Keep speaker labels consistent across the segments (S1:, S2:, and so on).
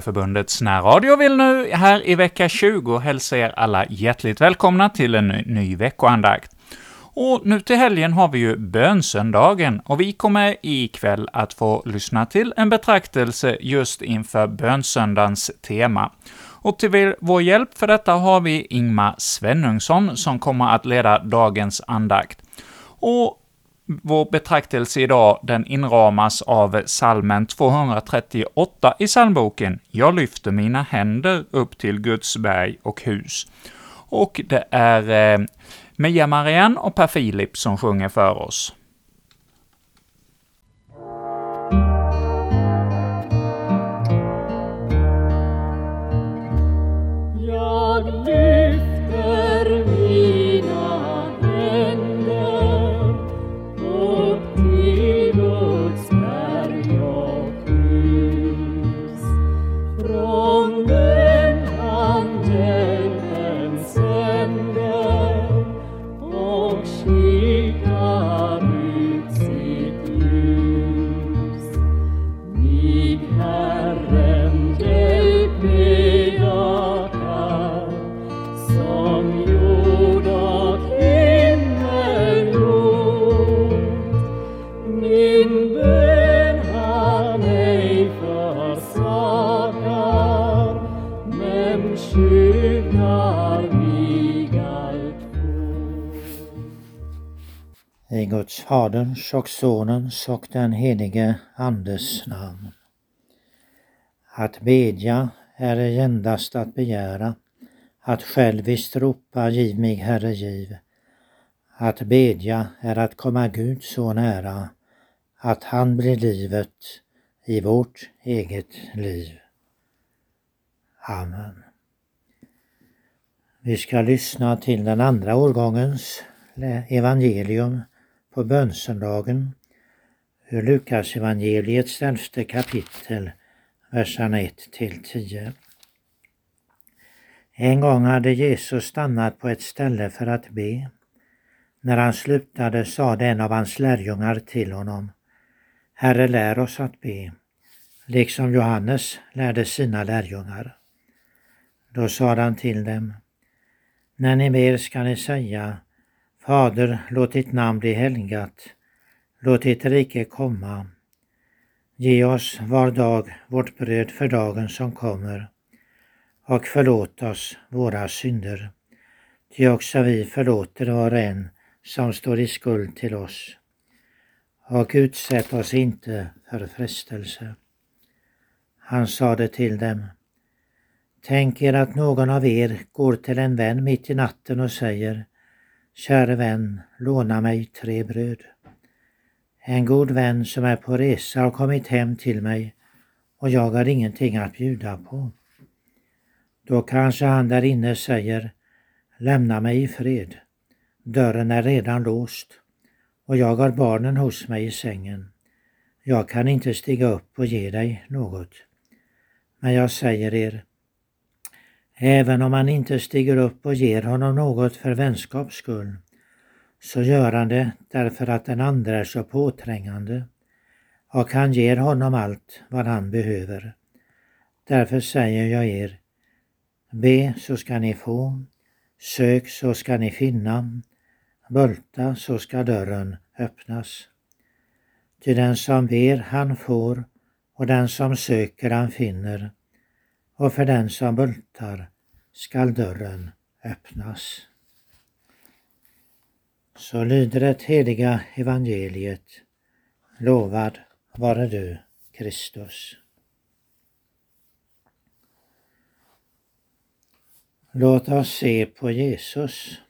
S1: Kyrkliga närradio vill nu här i vecka 20 hälsa er alla hjärtligt välkomna till en ny veckoandakt. Och nu till helgen har vi ju bönsöndagen, och vi kommer ikväll att få lyssna till en betraktelse just inför bönsöndagens tema. Och till vår hjälp för detta har vi Ingmar Svenungsson, som kommer att leda dagens andakt. Och vår betraktelse idag, den inramas av salmen 238 i psalmboken ”Jag lyfter mina händer upp till Guds berg och hus”. Och det är eh, Mia Marianne och Per Filip som sjunger för oss.
S2: Guds Faderns och Sonens och den helige Andes namn. Att bedja är endast att begära, att själviskt ropa giv mig Herre giv. Att bedja är att komma Gud så nära, att han blir livet i vårt eget liv. Amen. Vi ska lyssna till den andra årgångens evangelium på bönsöndagen ur Lukas evangeliets elfte kapitel, verserna 1 till 10. En gång hade Jesus stannat på ett ställe för att be. När han slutade sade en av hans lärjungar till honom Herre, lär oss att be, liksom Johannes lärde sina lärjungar. Då sade han till dem När ni ber ska ni säga Fader, låt ditt namn bli helgat. Låt ditt rike komma. Ge oss var dag vårt bröd för dagen som kommer och förlåt oss våra synder. Ty också vi förlåter var och en som står i skuld till oss. Och utsätt oss inte för frestelse. Han sade till dem Tänk er att någon av er går till en vän mitt i natten och säger Käre vän, låna mig tre bröd. En god vän som är på resa har kommit hem till mig och jag har ingenting att bjuda på. Då kanske han där inne säger Lämna mig i fred. Dörren är redan låst och jag har barnen hos mig i sängen. Jag kan inte stiga upp och ge dig något. Men jag säger er, Även om han inte stiger upp och ger honom något för vänskaps skull, så gör han det därför att den andra är så påträngande och han ger honom allt vad han behöver. Därför säger jag er, be så ska ni få, sök så ska ni finna, bulta så ska dörren öppnas. Till den som ber han får och den som söker han finner och för den som bultar skall dörren öppnas. Så lyder det heliga evangeliet. Lovad vare du, Kristus. Låt oss se på Jesus.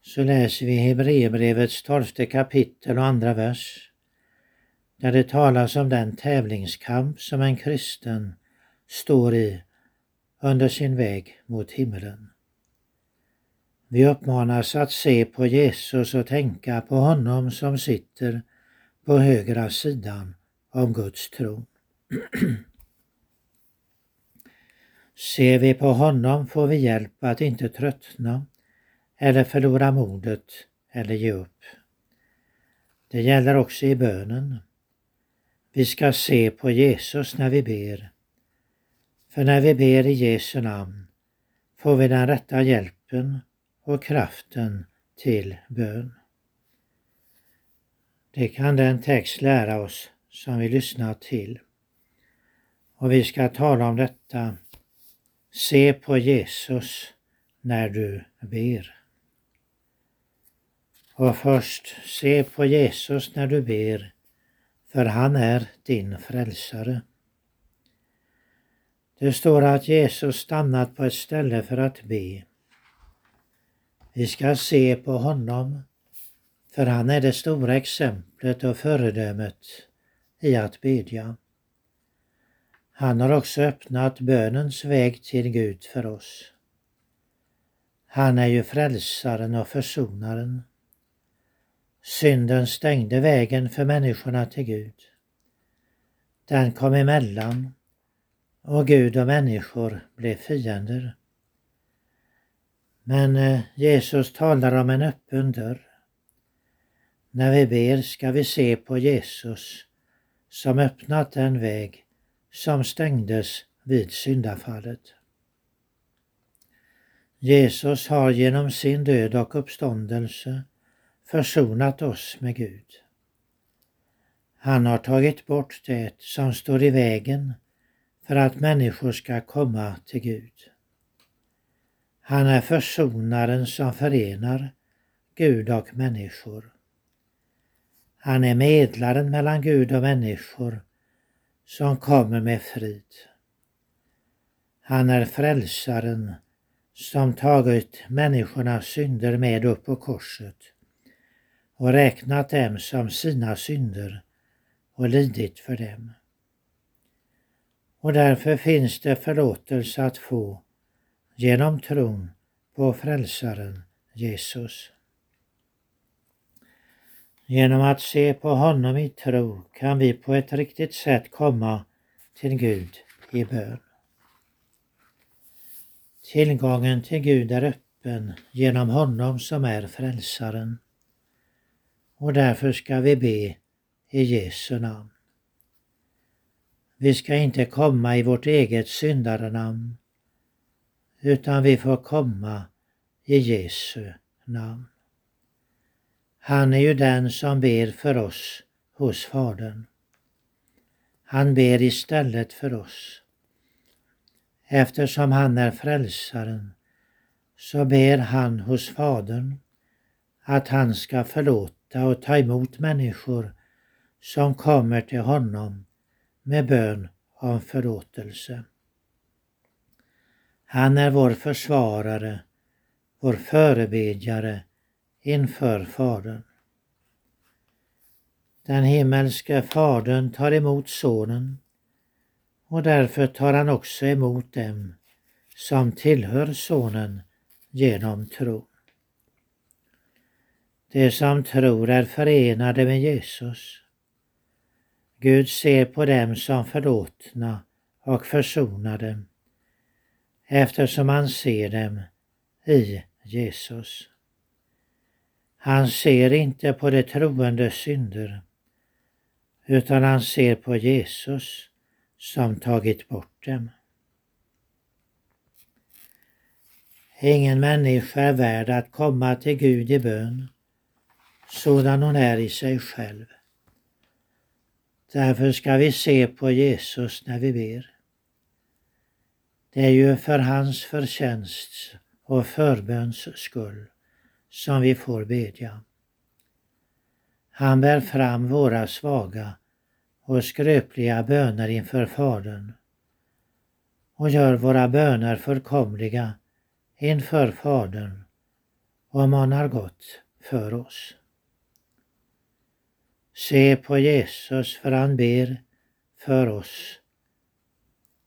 S2: Så läser vi Hebreerbrevets tolfte kapitel och andra vers, där det talas om den tävlingskamp som en kristen står i under sin väg mot himlen. Vi uppmanas att se på Jesus och tänka på honom som sitter på högra sidan om Guds tron. Ser vi på honom får vi hjälp att inte tröttna eller förlora modet eller ge upp. Det gäller också i bönen. Vi ska se på Jesus när vi ber för när vi ber i Jesu namn får vi den rätta hjälpen och kraften till bön. Det kan den text lära oss som vi lyssnar till. Och vi ska tala om detta. Se på Jesus när du ber. Och först, se på Jesus när du ber, för han är din frälsare. Det står att Jesus stannat på ett ställe för att be. Vi ska se på honom, för han är det stora exemplet och föredömet i att bedja. Han har också öppnat bönens väg till Gud för oss. Han är ju frälsaren och försonaren. Synden stängde vägen för människorna till Gud. Den kom emellan och Gud och människor blev fiender. Men eh, Jesus talar om en öppen dörr. När vi ber ska vi se på Jesus som öppnat den väg som stängdes vid syndafallet. Jesus har genom sin död och uppståndelse försonat oss med Gud. Han har tagit bort det som står i vägen för att människor ska komma till Gud. Han är försonaren som förenar Gud och människor. Han är medlaren mellan Gud och människor som kommer med frid. Han är frälsaren som tagit människornas synder med upp på korset och räknat dem som sina synder och lidit för dem. Och därför finns det förlåtelse att få genom tron på frälsaren Jesus. Genom att se på honom i tro kan vi på ett riktigt sätt komma till Gud i bön. Tillgången till Gud är öppen genom honom som är frälsaren. Och därför ska vi be i Jesu namn. Vi ska inte komma i vårt eget syndarenamn utan vi får komma i Jesu namn. Han är ju den som ber för oss hos Fadern. Han ber istället för oss. Eftersom han är frälsaren så ber han hos Fadern att han ska förlåta och ta emot människor som kommer till honom med bön om förlåtelse. Han är vår försvarare, vår förebedjare inför Fadern. Den himmelske Fadern tar emot Sonen och därför tar han också emot dem som tillhör Sonen genom tro. De som tror är förenade med Jesus. Gud ser på dem som förlåtna och försonade eftersom han ser dem i Jesus. Han ser inte på de troendes synder utan han ser på Jesus som tagit bort dem. Ingen människa är värd att komma till Gud i bön sådan hon är i sig själv. Därför ska vi se på Jesus när vi ber. Det är ju för hans förtjänst och förböns skull som vi får bedja. Han bär fram våra svaga och skröpliga böner inför Fadern och gör våra böner förkomliga inför Fadern och manar gott för oss. Se på Jesus för han ber för oss.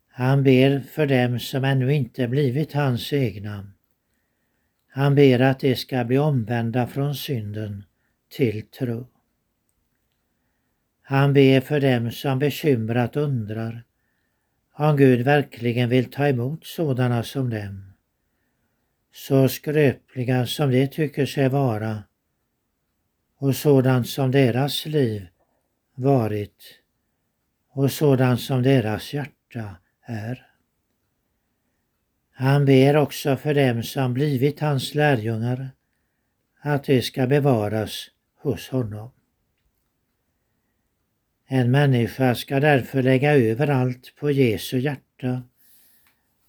S2: Han ber för dem som ännu inte blivit hans egna. Han ber att de ska bli omvända från synden till tro. Han ber för dem som bekymrat undrar om Gud verkligen vill ta emot sådana som dem. Så skröpliga som de tycker sig vara och sådant som deras liv varit och sådant som deras hjärta är. Han ber också för dem som blivit hans lärjungar att de ska bevaras hos honom. En människa ska därför lägga över allt på Jesu hjärta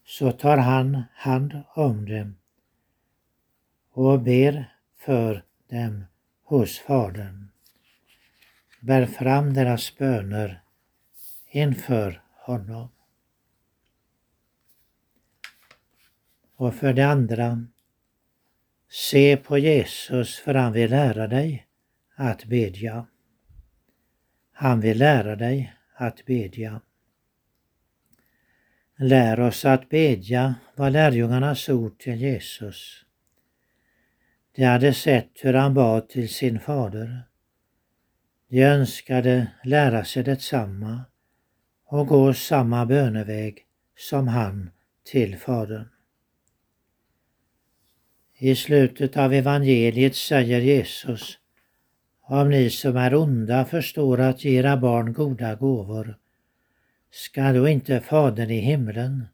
S2: så tar han hand om dem och ber för dem hos Fadern. Bär fram deras böner inför honom. Och för det andra, se på Jesus för han vill lära dig att bedja. Han vill lära dig att bedja. Lär oss att bedja var lärjungarnas ord till Jesus. De hade sett hur han bad till sin fader. De önskade lära sig detsamma och gå samma böneväg som han till Fadern. I slutet av evangeliet säger Jesus Om ni som är onda förstår att ge era barn goda gåvor ska då inte Fadern i himlen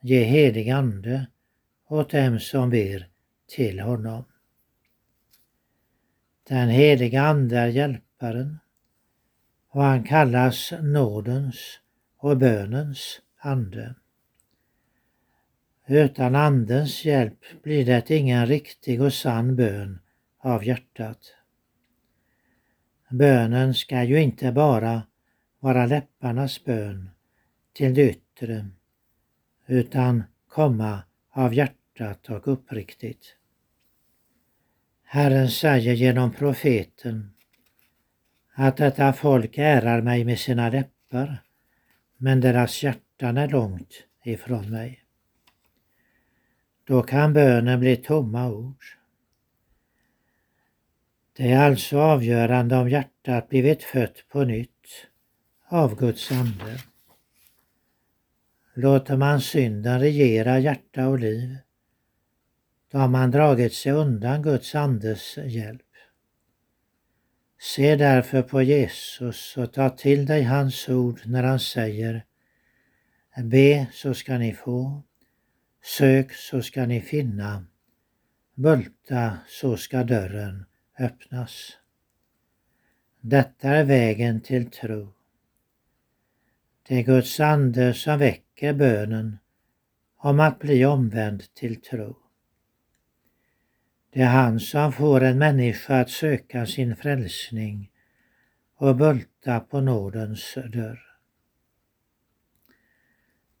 S2: ge helig ande åt dem som ber till honom. Den heliga Ande är hjälparen och han kallas nådens och bönens ande. Utan Andens hjälp blir det ingen riktig och sann bön av hjärtat. Bönen ska ju inte bara vara läpparnas bön till det yttre utan komma av hjärtat och uppriktigt. Herren säger genom profeten att detta folk ärar mig med sina läppar men deras hjärtan är långt ifrån mig. Då kan bönen bli tomma ord. Det är alltså avgörande om hjärtat blivit fött på nytt av Guds ande. Låter man synden regera hjärta och liv, då har man dragit sig undan Guds andes hjälp. Se därför på Jesus och ta till dig hans ord när han säger Be så ska ni få, sök så ska ni finna, bulta så ska dörren öppnas. Detta är vägen till tro. Det är Guds ande som väcker bönen om att bli omvänd till tro. Det är han som får en människa att söka sin frälsning och bulta på nådens dörr.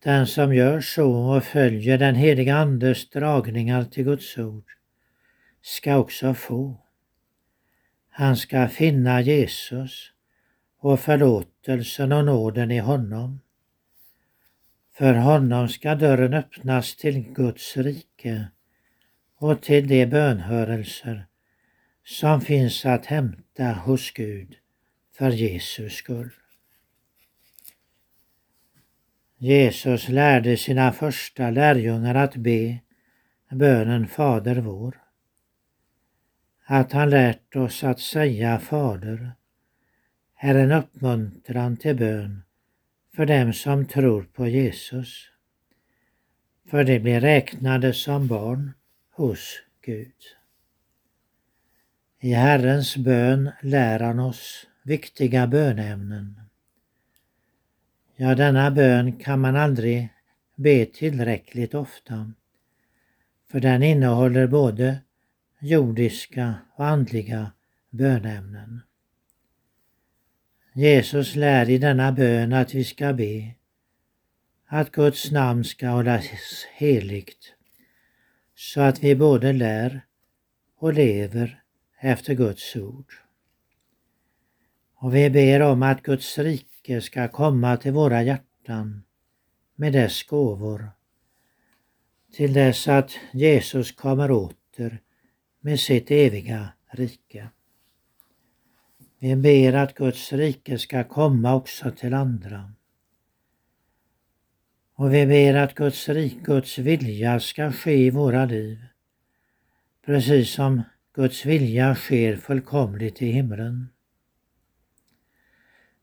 S2: Den som gör så och följer den heliga Andes dragningar till Guds ord ska också få. Han ska finna Jesus och förlåtelsen och nåden i honom. För honom ska dörren öppnas till Guds rike och till de bönhörelser som finns att hämta hos Gud för Jesus skull. Jesus lärde sina första lärjungar att be bönen Fader vår. Att han lärt oss att säga Fader är en uppmuntran till bön för dem som tror på Jesus. För de blir räknade som barn hos Gud. I Herrens bön lär han oss viktiga bönämnen. Ja, denna bön kan man aldrig be tillräckligt ofta, för den innehåller både jordiska och andliga bönämnen. Jesus lär i denna bön att vi ska be att Guds namn ska hållas heligt så att vi både lär och lever efter Guds ord. Och vi ber om att Guds rike ska komma till våra hjärtan med dess gåvor till dess att Jesus kommer åter med sitt eviga rike. Vi ber att Guds rike ska komma också till andra. Och vi ber att Guds rik, Guds vilja ska ske i våra liv. Precis som Guds vilja sker fullkomligt i himlen.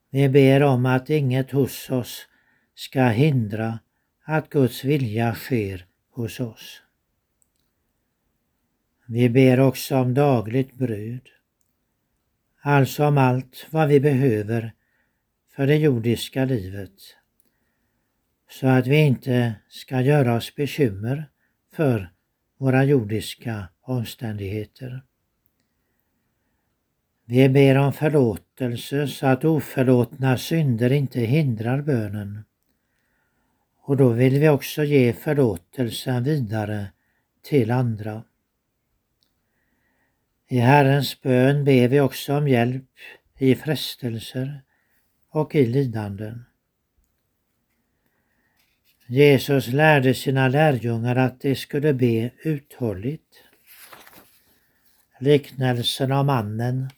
S2: Vi ber om att inget hos oss ska hindra att Guds vilja sker hos oss. Vi ber också om dagligt bröd, alltså om allt vad vi behöver för det jordiska livet, så att vi inte ska göra oss bekymmer för våra jordiska omständigheter. Vi ber om förlåtelse så att oförlåtna synder inte hindrar bönen. Och då vill vi också ge förlåtelsen vidare till andra. I Herrens bön ber vi också om hjälp i frestelser och i lidanden. Jesus lärde sina lärjungar att de skulle be uthålligt. Liknelsen om mannen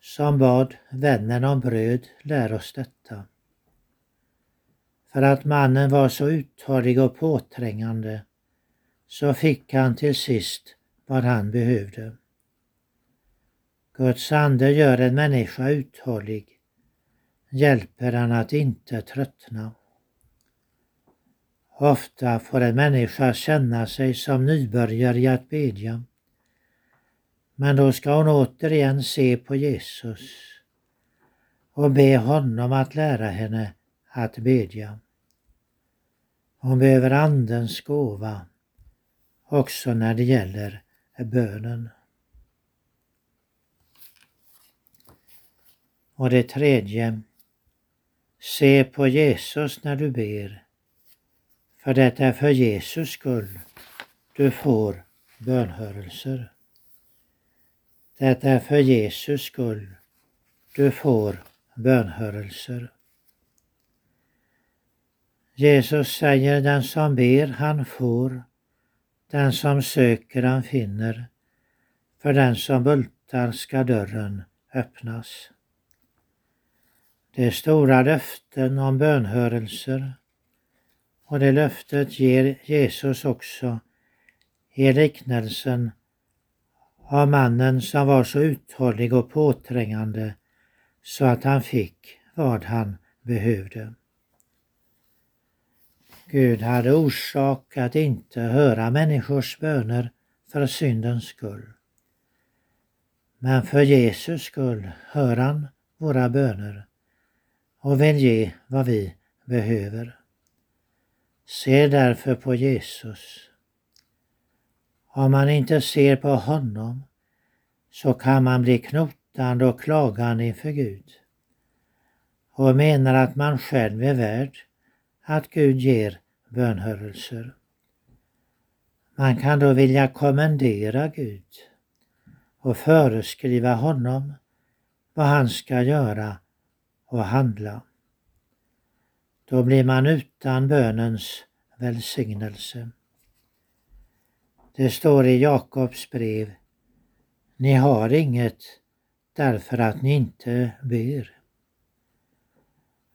S2: som bad vännen om bröd lär oss detta. För att mannen var så uthållig och påträngande så fick han till sist vad han behövde. Guds ande gör en människa uthållig, hjälper han att inte tröttna. Ofta får en människa känna sig som nybörjare i att bedja. Men då ska hon återigen se på Jesus och be honom att lära henne att bedja. Hon behöver Andens gåva också när det gäller bönen. Och det tredje, se på Jesus när du ber. För det är för Jesus skull du får bönhörelser. Det är för Jesus skull du får bönhörelser. Jesus säger den som ber han får, den som söker han finner, för den som bultar ska dörren öppnas. Det är stora löften om bönhörelser och det löftet ger Jesus också i liknelsen av mannen som var så uthållig och påträngande så att han fick vad han behövde. Gud hade orsak att inte höra människors böner för syndens skull. Men för Jesus skull hör han våra böner och vill ge vad vi behöver. Se därför på Jesus. Om man inte ser på honom så kan man bli knotande och klagande inför Gud och menar att man själv är värd att Gud ger bönhörelser. Man kan då vilja kommendera Gud och föreskriva honom vad han ska göra och handla. Då blir man utan bönens välsignelse. Det står i Jakobs brev, ni har inget därför att ni inte ber.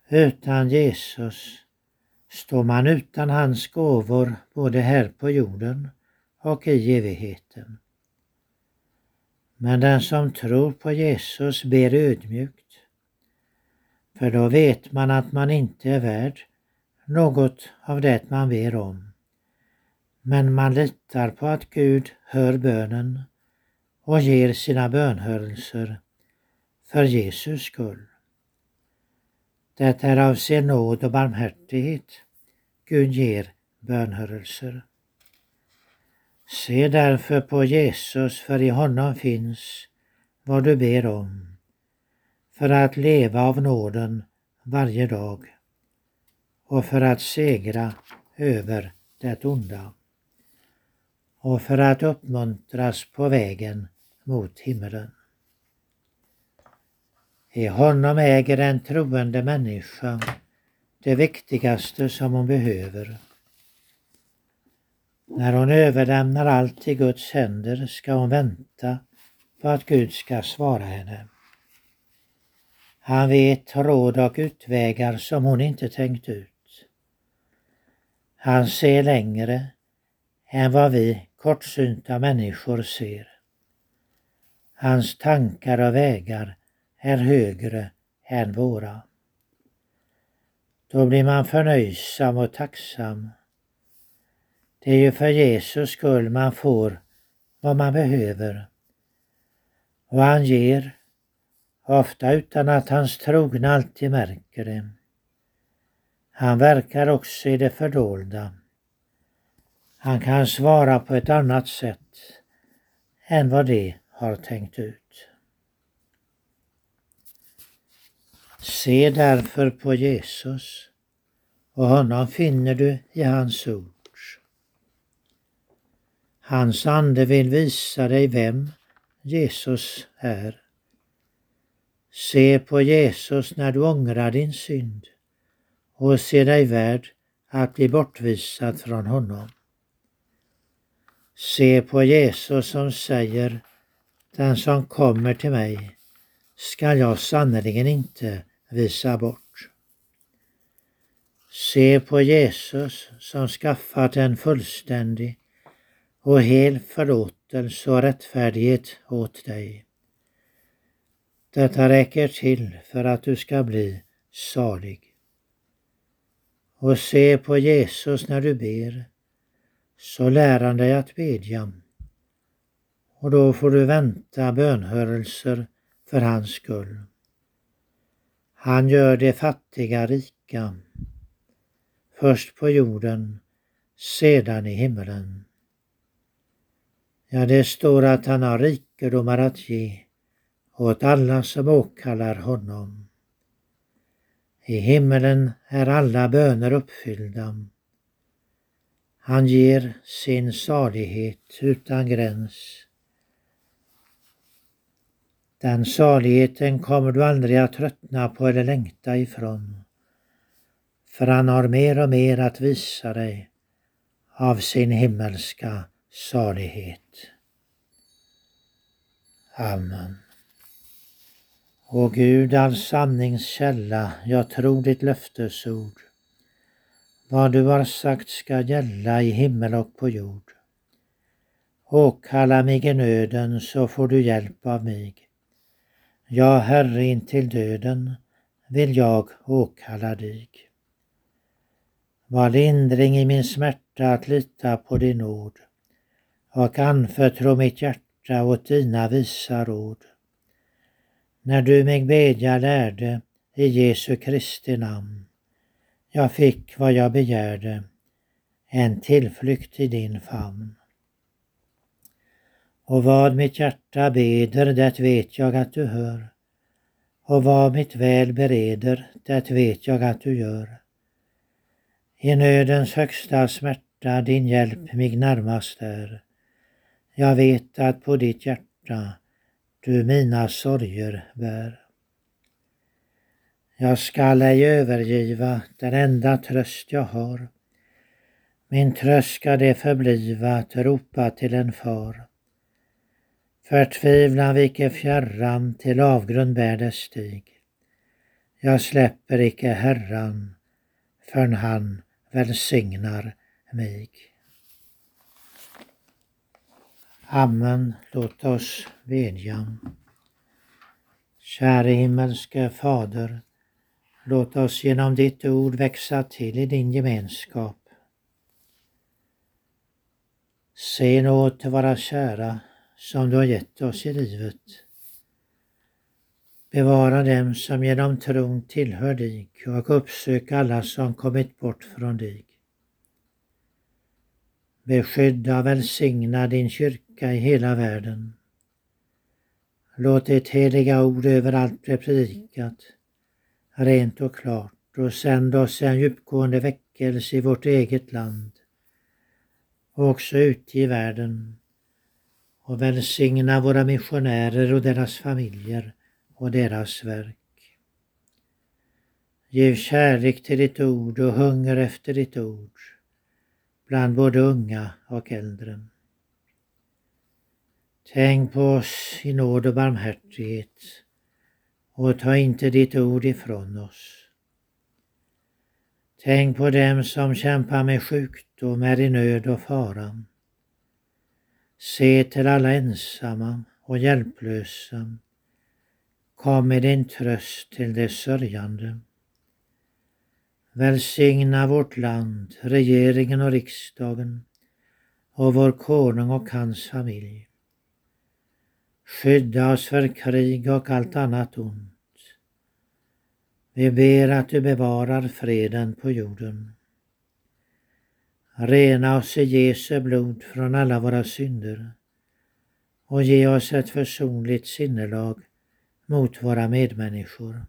S2: Utan Jesus står man utan hans gåvor både här på jorden och i evigheten. Men den som tror på Jesus ber ödmjukt för då vet man att man inte är värd något av det man ber om. Men man litar på att Gud hör bönen och ger sina bönhörelser för Jesus skull. Det är av sin nåd och barmhärtighet Gud ger bönhörelser. Se därför på Jesus, för i honom finns vad du ber om för att leva av nåden varje dag och för att segra över det onda och för att uppmuntras på vägen mot himmelen. I honom äger en troende människa det viktigaste som hon behöver. När hon överlämnar allt till Guds händer ska hon vänta på att Gud ska svara henne. Han vet råd och utvägar som hon inte tänkt ut. Han ser längre än vad vi kortsynta människor ser. Hans tankar och vägar är högre än våra. Då blir man förnöjsam och tacksam. Det är ju för Jesus skull man får vad man behöver. Och han ger, ofta utan att hans trogna alltid märker det. Han verkar också i det fördolda. Han kan svara på ett annat sätt än vad de har tänkt ut. Se därför på Jesus och honom finner du i hans ord. Hans ande vill visa dig vem Jesus är. Se på Jesus när du ångrar din synd och se dig värd att bli bortvisad från honom. Se på Jesus som säger, den som kommer till mig skall jag sannerligen inte visa bort. Se på Jesus som skaffat en fullständig och hel förlåtelse och rättfärdighet åt dig. Detta räcker till för att du ska bli salig. Och se på Jesus när du ber, så lär han dig att bedja. Och då får du vänta bönhörelser för hans skull. Han gör de fattiga rika, först på jorden, sedan i himmelen. Ja, det står att han har rikedomar att ge åt alla som åkallar honom. I himmelen är alla böner uppfyllda. Han ger sin salighet utan gräns. Den saligheten kommer du aldrig att tröttna på eller längta ifrån. För han har mer och mer att visa dig av sin himmelska salighet. Amen. O Gud, all sanningskälla, jag tror ditt löftesord. Vad du har sagt ska gälla i himmel och på jord. Åkalla mig i nöden så får du hjälp av mig. Ja, Herre, in till döden vill jag åkalla dig. Var lindring i min smärta att lita på din ord och anförtro mitt hjärta åt dina visa råd. När du mig bedja lärde i Jesu Kristi namn. Jag fick vad jag begärde, en tillflykt i din famn. Och vad mitt hjärta beder, det vet jag att du hör. Och vad mitt väl bereder, det vet jag att du gör. I nödens högsta smärta din hjälp mig närmast är. Jag vet att på ditt hjärta du mina sorger bär. Jag skall ej övergiva den enda tröst jag har. Min tröst ska det förbliva att ropa till en far. Förtvivlan viker fjärran, till avgrund bär det stig. Jag släpper icke Herran, förrän han välsignar mig. Amen. Låt oss bedja. Käre himmelske Fader, låt oss genom ditt ord växa till i din gemenskap. Se nu till våra kära som du har gett oss i livet. Bevara dem som genom tron tillhör dig och uppsök alla som kommit bort från dig. Beskydda och välsigna din kyrka i hela världen. Låt ditt heliga ord överallt bli predikat, rent och klart och sänd oss en djupgående väckelse i vårt eget land och också ute i världen och välsigna våra missionärer och deras familjer och deras verk. Giv kärlek till ditt ord och hunger efter ditt ord bland både unga och äldre. Tänk på oss i nåd och barmhärtighet och ta inte ditt ord ifrån oss. Tänk på dem som kämpar med sjukdom, är i nöd och fara. Se till alla ensamma och hjälplösa. Kom med din tröst till de sörjande. Välsigna vårt land, regeringen och riksdagen och vår konung och hans familj. Skydda oss för krig och allt annat ont. Vi ber att du bevarar freden på jorden. Rena oss i Jesu blod från alla våra synder och ge oss ett försonligt sinnelag mot våra medmänniskor.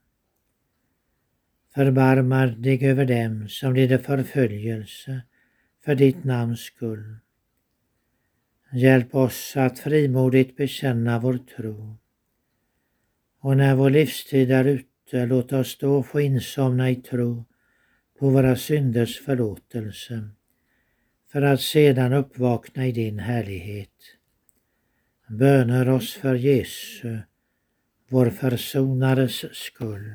S2: Förbarmar dig över dem som lider förföljelse för ditt namns skull. Hjälp oss att frimodigt bekänna vår tro. Och när vår livstid är ute, låt oss då få insomna i tro på våra synders förlåtelse, för att sedan uppvakna i din härlighet. Böner oss för Jesu, vår försonares skull.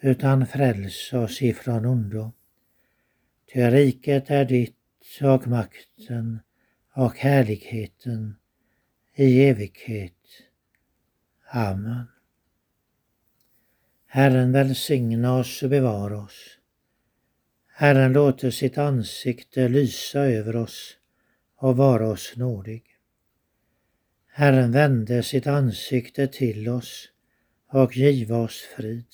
S2: utan fräls oss ifrån ondo. Ty riket är ditt och makten och härligheten i evighet. Amen. Herren välsigna oss och bevara oss. Herren låter sitt ansikte lysa över oss och vara oss nådig. Herren vände sitt ansikte till oss och giva oss frid.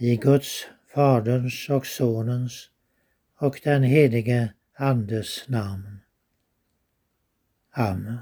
S2: I Guds, Faderns och Sonens och den helige Andes namn. Amen.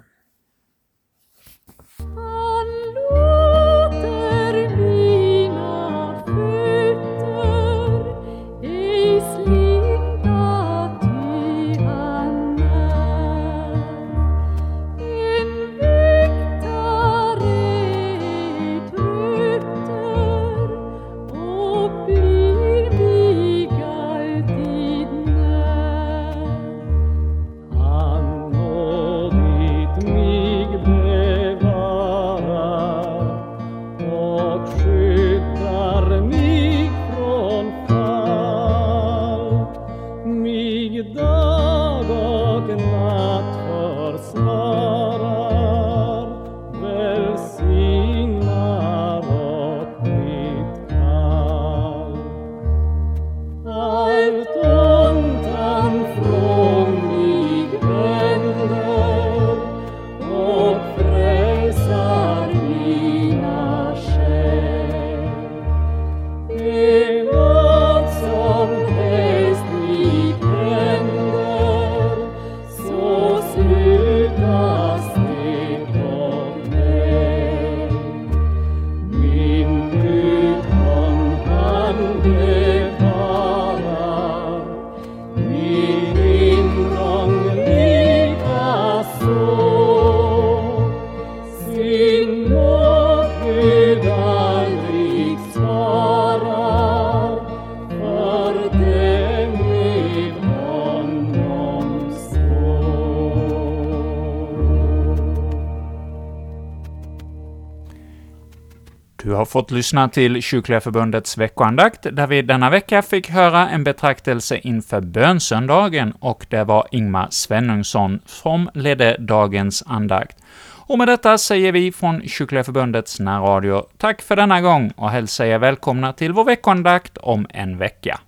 S1: Fått lyssna till Kyrkliga Förbundets veckoandakt, där vi denna vecka fick höra en betraktelse inför bönsöndagen, och det var Ingmar Svenungsson som ledde dagens andakt. Och med detta säger vi från Kyrkliga Förbundets närradio tack för denna gång och hälsar er välkomna till vår veckoandakt om en vecka.